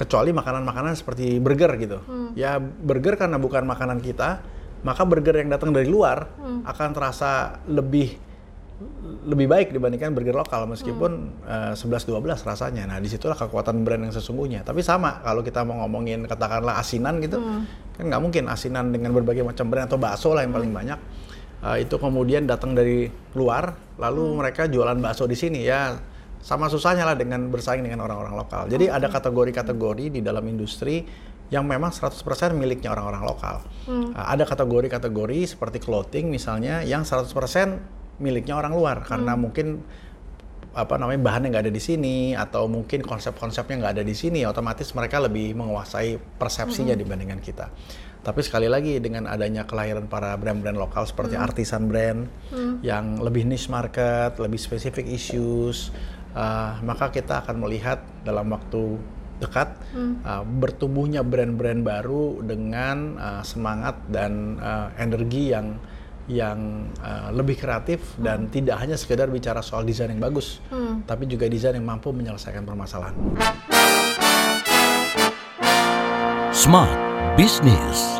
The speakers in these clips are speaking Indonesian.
kecuali makanan-makanan seperti burger gitu. Ya burger karena bukan makanan kita, maka burger yang datang dari luar akan terasa lebih lebih baik dibandingkan burger lokal meskipun eh, 11-12 rasanya. Nah di situlah kekuatan brand yang sesungguhnya. Tapi sama kalau kita mau ngomongin katakanlah asinan gitu, kan nggak mungkin asinan dengan berbagai macam brand atau bakso lah yang paling banyak. Eh, itu kemudian datang dari luar, lalu mereka jualan bakso di sini ya sama susahnya lah dengan bersaing dengan orang-orang lokal. Jadi ada kategori-kategori di dalam industri yang memang 100% miliknya orang-orang lokal. Uh, ada kategori-kategori seperti clothing misalnya yang 100% miliknya orang luar karena mungkin apa namanya bahannya nggak ada di sini atau mungkin konsep-konsepnya nggak ada di sini otomatis mereka lebih menguasai persepsinya dibandingkan kita. Tapi sekali lagi dengan adanya kelahiran para brand-brand lokal seperti artisan brand yang lebih niche market, lebih specific issues, uh, maka kita akan melihat dalam waktu dekat uh, bertumbuhnya brand-brand baru dengan uh, semangat dan uh, energi yang yang uh, lebih kreatif dan tidak hanya sekedar bicara soal desain yang bagus, tapi juga desain yang mampu menyelesaikan permasalahan. Smart Business.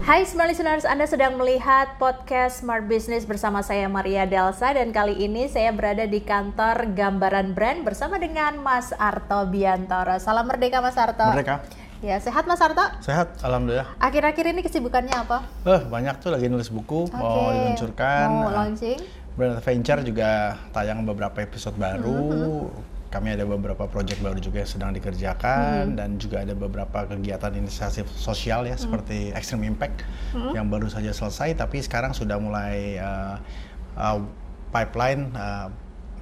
Hai Smart Listeners, Anda sedang melihat podcast Smart Business bersama saya Maria Delsa dan kali ini saya berada di kantor Gambaran Brand bersama dengan Mas Arto Biantoro. Salam merdeka Mas Arto. Merdeka. Ya, sehat Mas Arto? Sehat, alhamdulillah. Akhir-akhir ini kesibukannya apa? Eh, banyak tuh lagi nulis buku, mau Oke. diluncurkan. Mau launching? Brand Adventure juga tayang beberapa episode baru. Mm-hmm. Kami ada beberapa proyek baru juga yang sedang dikerjakan dan juga ada beberapa kegiatan inisiatif sosial ya Mm-hmm. seperti Extreme Impact yang baru saja selesai tapi sekarang sudah mulai uh, uh, pipeline uh,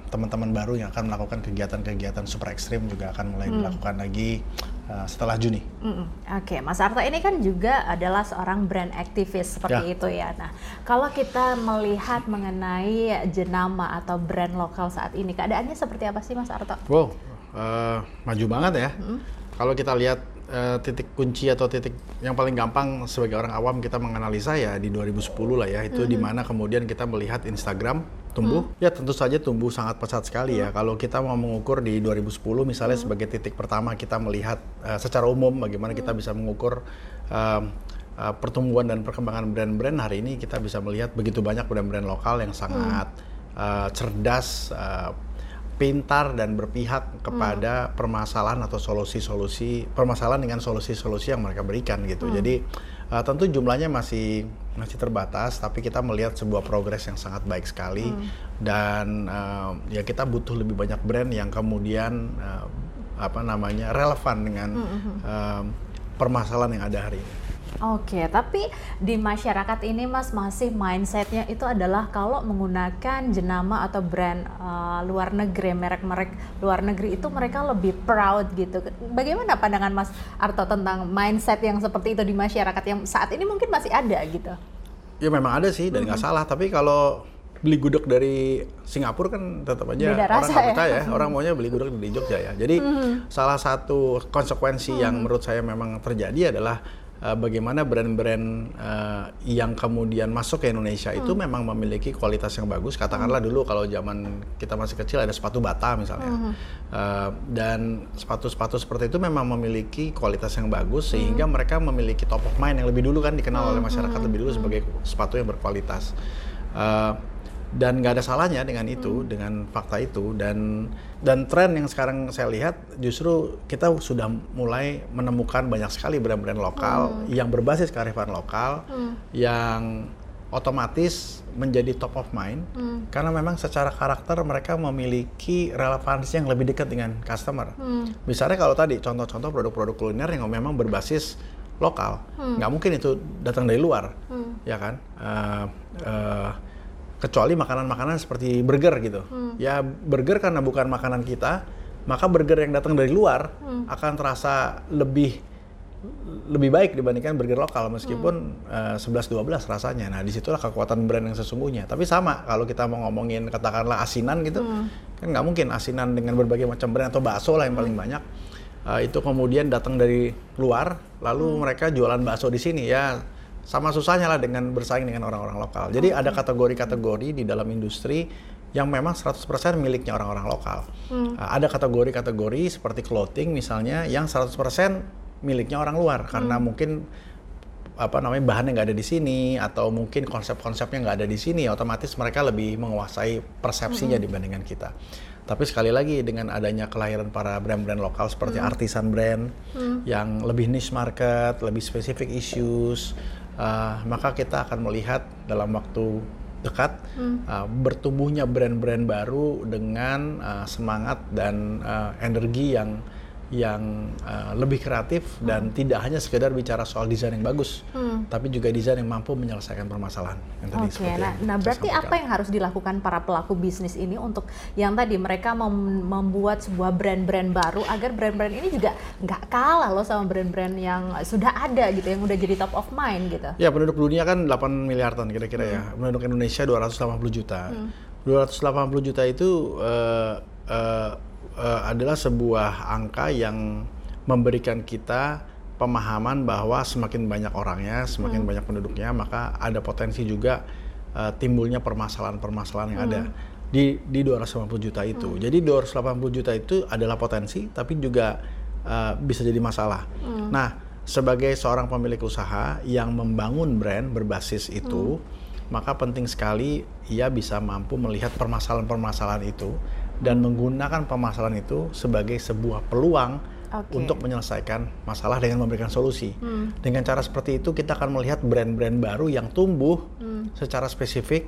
teman-teman baru yang akan melakukan kegiatan-kegiatan super ekstrim juga akan mulai Mm. dilakukan lagi uh, setelah Juni. Mm-mm. Oke, Mas Arto ini kan juga adalah seorang brand aktivis seperti Ya. itu ya. Nah, kalau kita melihat mengenai jenama atau brand lokal saat ini, keadaannya seperti apa sih Mas Arto? Wow, eh, maju banget ya. Kalau kita lihat eh, titik kunci atau titik yang paling gampang sebagai orang awam kita menganalisa ya di 2010 lah ya. Itu di mana kemudian kita melihat Instagram tumbuh. Ya tentu saja tumbuh sangat pesat sekali ya. Kalau kita mau mengukur di 2010 misalnya sebagai titik pertama kita melihat eh, secara umum bagaimana kita bisa mengukur em, eh, pertumbuhan dan perkembangan brand-brand hari ini kita bisa melihat begitu banyak brand-brand lokal yang sangat eh, cerdas, eh, pintar dan berpihak kepada permasalahan atau solusi-solusi permasalahan dengan solusi-solusi yang mereka berikan gitu. Jadi uh, tentu jumlahnya masih masih terbatas, tapi kita melihat sebuah progres yang sangat baik sekali. Dan uh, ya kita butuh lebih banyak brand yang kemudian uh, apa namanya relevan dengan uh, permasalahan yang ada hari ini. Oke, tapi di masyarakat ini Mas masih mindsetnya itu adalah kalau menggunakan jenama atau brand uh, luar negeri, merek-merek luar negeri itu mereka lebih proud gitu. Bagaimana pandangan Mas Arto tentang mindset yang seperti itu di masyarakat yang saat ini mungkin masih ada gitu? Ya memang ada sih dan nggak salah, tapi kalau beli gudeg dari Singapura kan tetap aja Beda orang nggak ya. percaya, orang maunya beli gudeg di Jogja ya. Jadi salah satu konsekuensi yang menurut saya memang terjadi adalah eh, bagaimana brand-brand eh, yang kemudian masuk ke Indonesia itu memang memiliki kualitas yang bagus. Katakanlah dulu kalau zaman kita masih kecil ada sepatu bata misalnya, Eh, dan sepatu-sepatu seperti itu memang memiliki kualitas yang bagus sehingga mereka memiliki top of mind yang lebih dulu kan dikenal oleh masyarakat lebih dulu sebagai sepatu yang berkualitas. Eh, dan nggak ada salahnya dengan itu, dengan fakta itu. Dan dan tren yang sekarang saya lihat justru kita sudah mulai menemukan banyak sekali brand-brand lokal yang berbasis kearifan lokal yang otomatis menjadi top of mind. Karena memang secara karakter mereka memiliki relevansi yang lebih dekat dengan customer. Misalnya kalau tadi contoh-contoh produk-produk kuliner yang memang berbasis lokal, nggak mungkin itu datang dari luar, ya kan? Eh, eh, kecuali makanan-makanan seperti burger gitu. Ya burger karena bukan makanan kita, maka burger yang datang dari luar akan terasa lebih lebih baik dibandingkan burger lokal meskipun eh, 11-12 rasanya. Nah di situlah kekuatan brand yang sesungguhnya. Tapi sama kalau kita mau ngomongin katakanlah asinan gitu, kan nggak mungkin asinan dengan berbagai macam brand atau bakso lah yang paling banyak. Eh, itu kemudian datang dari luar, lalu mereka jualan bakso di sini ya sama susahnya lah dengan bersaing dengan orang-orang lokal. Jadi ada kategori-kategori di dalam industri yang memang 100% miliknya orang-orang lokal. Uh, ada kategori-kategori seperti clothing misalnya yang 100% miliknya orang luar karena mungkin apa namanya bahannya nggak ada di sini atau mungkin konsep-konsepnya nggak ada di sini otomatis mereka lebih menguasai persepsinya dibandingkan kita. Tapi sekali lagi dengan adanya kelahiran para brand-brand lokal seperti artisan brand yang lebih niche market lebih specific issues uh, maka kita akan melihat dalam waktu dekat uh, bertumbuhnya brand-brand baru dengan uh, semangat dan uh, energi yang yang uh, lebih kreatif dan tidak hanya sekedar bicara soal desain yang bagus, tapi juga desain yang mampu menyelesaikan permasalahan. Yang tadi seperti nah, yang nah berarti apa yang harus dilakukan para pelaku bisnis ini untuk yang tadi mereka mem- membuat sebuah brand-brand baru agar brand-brand ini juga nggak kalah loh sama brand-brand yang sudah ada gitu, yang udah jadi top of mind gitu. Ya penduduk dunia kan 8 miliar ton kira-kira ya. Penduduk Indonesia 280 juta. 280 juta itu eh, eh, adalah sebuah angka yang memberikan kita pemahaman bahwa semakin banyak orangnya, semakin banyak penduduknya, maka ada potensi juga eh, timbulnya permasalahan-permasalahan yang ada di di 280 juta itu. Jadi 280 juta itu adalah potensi, tapi juga eh, bisa jadi masalah. Nah, sebagai seorang pemilik usaha yang membangun brand berbasis itu, maka penting sekali ia bisa mampu melihat permasalahan-permasalahan itu dan menggunakan permasalahan itu sebagai sebuah peluang Oke. untuk menyelesaikan masalah dengan memberikan solusi. Dengan cara seperti itu kita akan melihat brand-brand baru yang tumbuh secara spesifik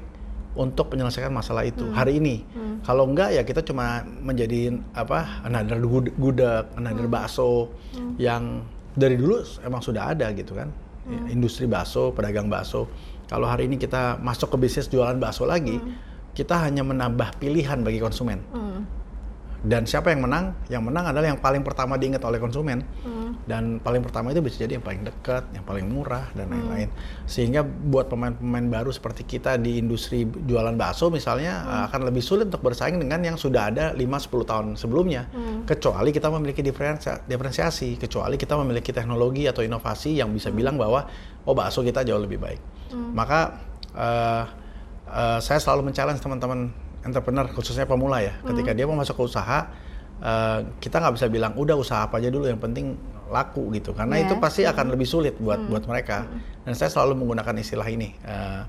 untuk menyelesaikan masalah itu hari ini. Kalau enggak ya kita cuma menjadi apa another gud- gudeg, another bakso yang dari dulu emang sudah ada gitu kan. Ya, Industri bakso, pedagang bakso. Kalau hari ini kita masuk ke bisnis jualan bakso lagi, kita hanya menambah pilihan bagi konsumen. Dan siapa yang menang? Yang menang adalah yang paling pertama diingat oleh konsumen. Dan paling pertama itu bisa jadi yang paling dekat, yang paling murah dan lain-lain. Sehingga buat pemain-pemain baru seperti kita di industri jualan bakso misalnya uh, akan lebih sulit untuk bersaing dengan yang sudah ada 5-10 tahun sebelumnya. Kecuali kita memiliki diferensia- diferensiasi, kecuali kita memiliki teknologi atau inovasi yang bisa bilang bahwa oh bakso kita jauh lebih baik. Maka uh, uh, saya selalu men-challenge teman-teman entrepreneur khususnya pemula ya. Ketika dia mau masuk ke usaha uh, kita nggak bisa bilang udah usaha apa aja dulu yang penting laku gitu. Karena Iya. itu pasti akan lebih sulit buat buat mereka. Dan saya selalu menggunakan istilah ini uh,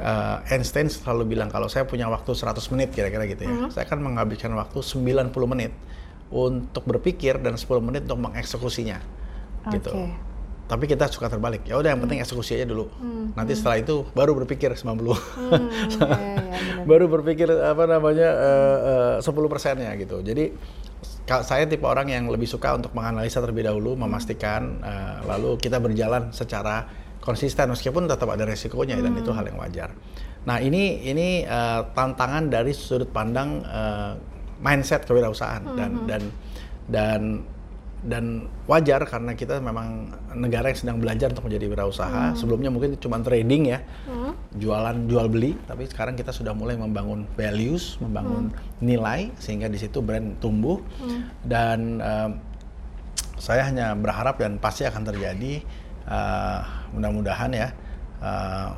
uh, Einstein selalu bilang kalau saya punya waktu 100 menit kira-kira gitu ya. Saya akan menghabiskan waktu 90 menit untuk berpikir dan 10 menit untuk mengeksekusinya. Gitu. Oke. Tapi kita suka terbalik. Ya udah yang penting eksekusi aja dulu. Nanti setelah itu baru berpikir 90 Hmm, iya, benar. baru berpikir apa namanya sepuluh persennya gitu. Jadi saya tipe orang yang lebih suka untuk menganalisa terlebih dahulu memastikan eh, lalu kita berjalan secara konsisten meskipun tetap ada resikonya dan itu hal yang wajar. Nah ini ini eh, tantangan dari sudut pandang eh, mindset kewirausahaan. Dan dan dan dan wajar karena kita memang negara yang sedang belajar untuk menjadi wirausaha. Sebelumnya mungkin cuma trading ya, jualan jual beli, tapi sekarang kita sudah mulai membangun values, membangun nilai sehingga di situ brand tumbuh. Dan em, saya hanya berharap dan pasti akan terjadi eh, mudah-mudahan ya eh,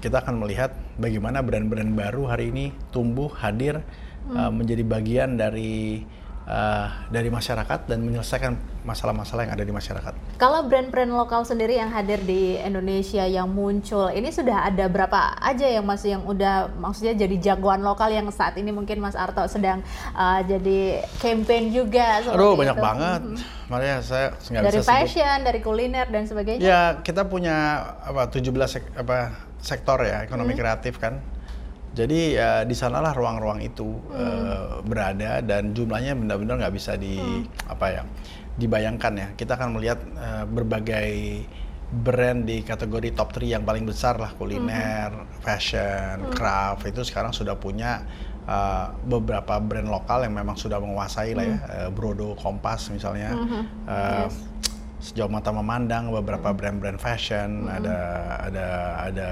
kita akan melihat bagaimana brand-brand baru hari ini tumbuh hadir uh, menjadi bagian dari uh, dari masyarakat dan menyelesaikan masalah-masalah yang ada di masyarakat. Kalau brand-brand lokal sendiri yang hadir di Indonesia yang muncul, ini sudah ada berapa aja yang masih yang udah maksudnya jadi jagoan lokal yang saat ini mungkin Mas Arto sedang uh, jadi campaign juga. Aduh banyak itu. banget, makanya saya nggak Dari bisa sebut. fashion, dari kuliner dan sebagainya. Ya kita punya apa 17 sek- apa sektor ya ekonomi kreatif kan. Jadi ya di sanalah ruang-ruang itu eh, berada dan jumlahnya benar-benar nggak bisa di apa ya dibayangkan ya. Kita akan melihat eh, berbagai brand di kategori top 3 yang paling besar lah kuliner, fashion, craft itu sekarang sudah punya eh, beberapa brand lokal yang memang sudah menguasai lah ya. Eh, Brodo, Kompas misalnya. Eh, sejauh mata memandang beberapa brand-brand fashion ada ada ada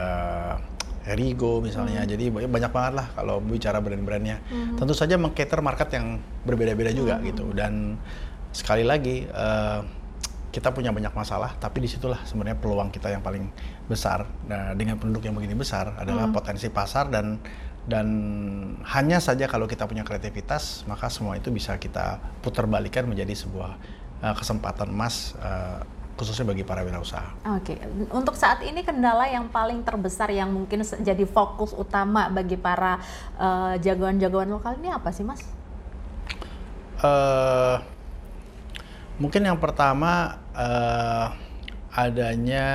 Erigo misalnya. Jadi ba- banyak banget lah kalau bicara brand-brandnya. Tentu saja mengcater market yang berbeda-beda juga gitu. Dan sekali lagi eh, kita punya banyak masalah tapi di situlah sebenarnya peluang kita yang paling besar. Nah dengan penduduk yang begini besar adalah potensi pasar dan dan hanya saja kalau kita punya kreativitas maka semua itu bisa kita putar balikan menjadi sebuah uh, kesempatan emas uh, khususnya bagi para wirausaha. Oke, untuk saat ini kendala yang paling terbesar yang mungkin jadi fokus utama bagi para uh, jagoan-jagoan lokal ini apa sih, Mas? Uh, mungkin yang pertama uh, adanya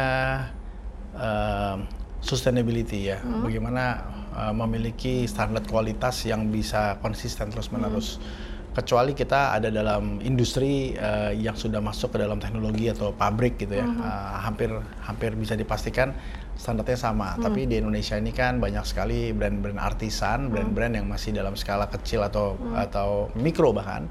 uh, sustainability ya, hmm. bagaimana uh, memiliki standar kualitas yang bisa konsisten terus-menerus. Hmm kecuali kita ada dalam industri uh, yang sudah masuk ke dalam teknologi atau pabrik gitu ya, uh -huh. uh, hampir hampir bisa dipastikan standarnya sama. Hmm. Tapi di Indonesia ini kan banyak sekali brand-brand artisan, brand-brand yang masih dalam skala kecil atau hmm. atau mikro bahkan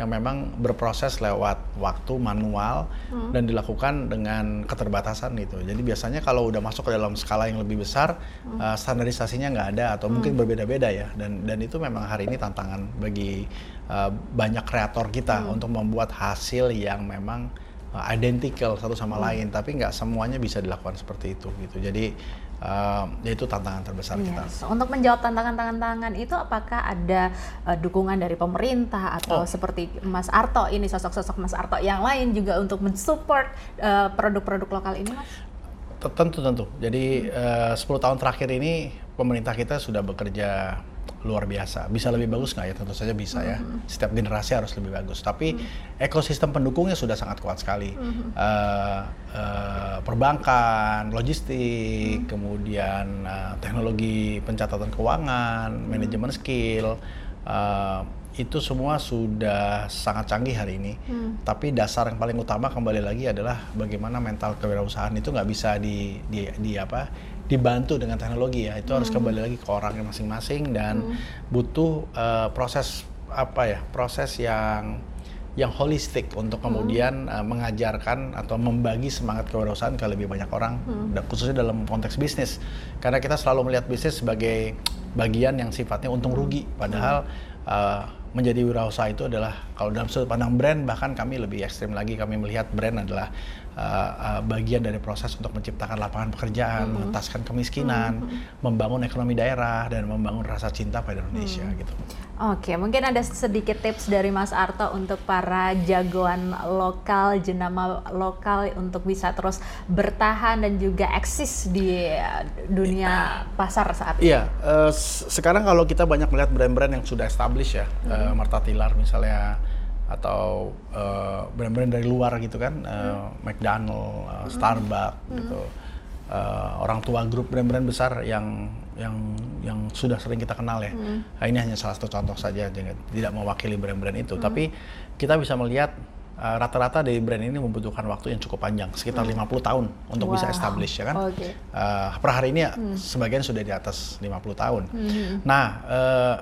yang memang berproses lewat waktu manual hmm. dan dilakukan dengan keterbatasan gitu. Jadi biasanya kalau udah masuk ke dalam skala yang lebih besar, hmm. uh, standarisasinya nggak ada atau hmm. mungkin berbeda-beda ya. Dan dan itu memang hari ini tantangan bagi uh, banyak kreator kita hmm. untuk membuat hasil yang memang uh, identical satu sama hmm. lain. Tapi nggak semuanya bisa dilakukan seperti itu gitu. Jadi uh, itu tantangan terbesar yes. kita. Untuk menjawab tantangan-tantangan itu, apakah ada uh, dukungan dari pemerintah atau oh. seperti Mas Arto ini sosok-sosok Mas Arto yang lain juga untuk mensupport uh, produk-produk lokal ini, Mas? Tentu tentu. Jadi hmm. uh, 10 tahun terakhir ini pemerintah kita sudah bekerja luar biasa. Bisa lebih bagus nggak ya? Tentu saja bisa ya. Mm-hmm. Setiap generasi harus lebih bagus. Tapi mm-hmm. ekosistem pendukungnya sudah sangat kuat sekali. Mm-hmm. Uh, uh, perbankan, logistik, mm-hmm. kemudian uh, teknologi pencatatan keuangan, manajemen skill. Uh, itu semua sudah sangat canggih hari ini. Hmm. Tapi dasar yang paling utama kembali lagi adalah bagaimana mental kewirausahaan itu nggak bisa di, di, di apa dibantu dengan teknologi ya itu hmm. harus kembali lagi ke orangnya masing-masing dan hmm. butuh uh, proses apa ya proses yang yang holistik untuk hmm. kemudian hmm. uh, mengajarkan atau membagi semangat kewirausahaan ke lebih banyak orang hmm. dan khususnya dalam konteks bisnis karena kita selalu melihat bisnis sebagai bagian yang sifatnya untung rugi padahal hmm. uh, menjadi wirausaha itu adalah kalau dalam sudut pandang brand bahkan kami lebih ekstrim lagi. Kami melihat brand adalah uh, uh, bagian dari proses untuk menciptakan lapangan pekerjaan, mm-hmm. mengentaskan kemiskinan, mm-hmm. membangun ekonomi daerah dan membangun rasa cinta pada Indonesia mm. gitu. Oke, mungkin ada sedikit tips dari Mas Arto untuk para jagoan lokal, jenama lokal untuk bisa terus bertahan dan juga eksis di dunia pasar saat ini. Iya, uh, sekarang kalau kita banyak melihat brand-brand yang sudah established ya, mm-hmm. uh, Marta Tilar misalnya atau uh, brand-brand dari luar gitu kan, uh, hmm. McDonald, uh, Starbucks hmm. gitu, uh, orang tua grup brand-brand besar yang yang yang sudah sering kita kenal ya. Hmm. Nah, ini hanya salah satu contoh saja, tidak mewakili brand-brand itu, hmm. tapi kita bisa melihat rata-rata uh, dari brand ini membutuhkan waktu yang cukup panjang, sekitar hmm. 50 tahun untuk wow. bisa establish ya kan. Okay. Uh, per hari ini ya, hmm. sebagian sudah di atas 50 tahun. Hmm. Nah, uh,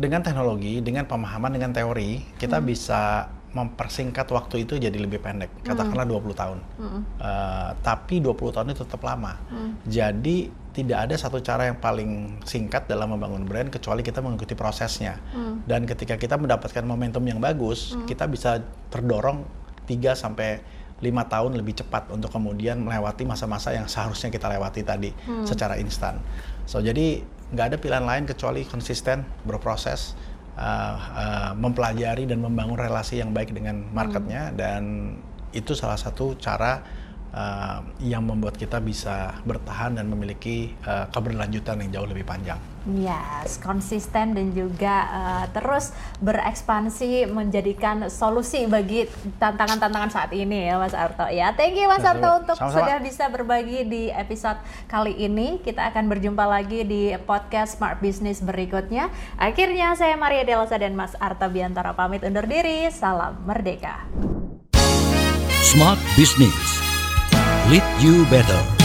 dengan teknologi, dengan pemahaman, dengan teori, kita hmm. bisa mempersingkat waktu itu jadi lebih pendek. Katakanlah hmm. 20 tahun. Hmm. Uh, tapi 20 tahun itu tetap lama. Hmm. Jadi tidak ada satu cara yang paling singkat dalam membangun brand kecuali kita mengikuti prosesnya. Hmm. Dan ketika kita mendapatkan momentum yang bagus, hmm. kita bisa terdorong 3 sampai lima tahun lebih cepat untuk kemudian melewati masa-masa yang seharusnya kita lewati tadi hmm. secara instan. So jadi nggak ada pilihan lain kecuali konsisten berproses uh, uh, mempelajari dan membangun relasi yang baik dengan marketnya hmm. dan itu salah satu cara uh, yang membuat kita bisa bertahan dan memiliki uh, keberlanjutan yang jauh lebih panjang. Yes, konsisten dan juga uh, terus berekspansi menjadikan solusi bagi tantangan-tantangan saat ini ya Mas Arto ya. Thank you Mas Arto untuk Sama-sama. sudah bisa berbagi di episode kali ini. Kita akan berjumpa lagi di podcast Smart Business berikutnya. Akhirnya saya Maria Delsa dan Mas Arto Biantara pamit undur diri. Salam merdeka. Smart Business lead you better.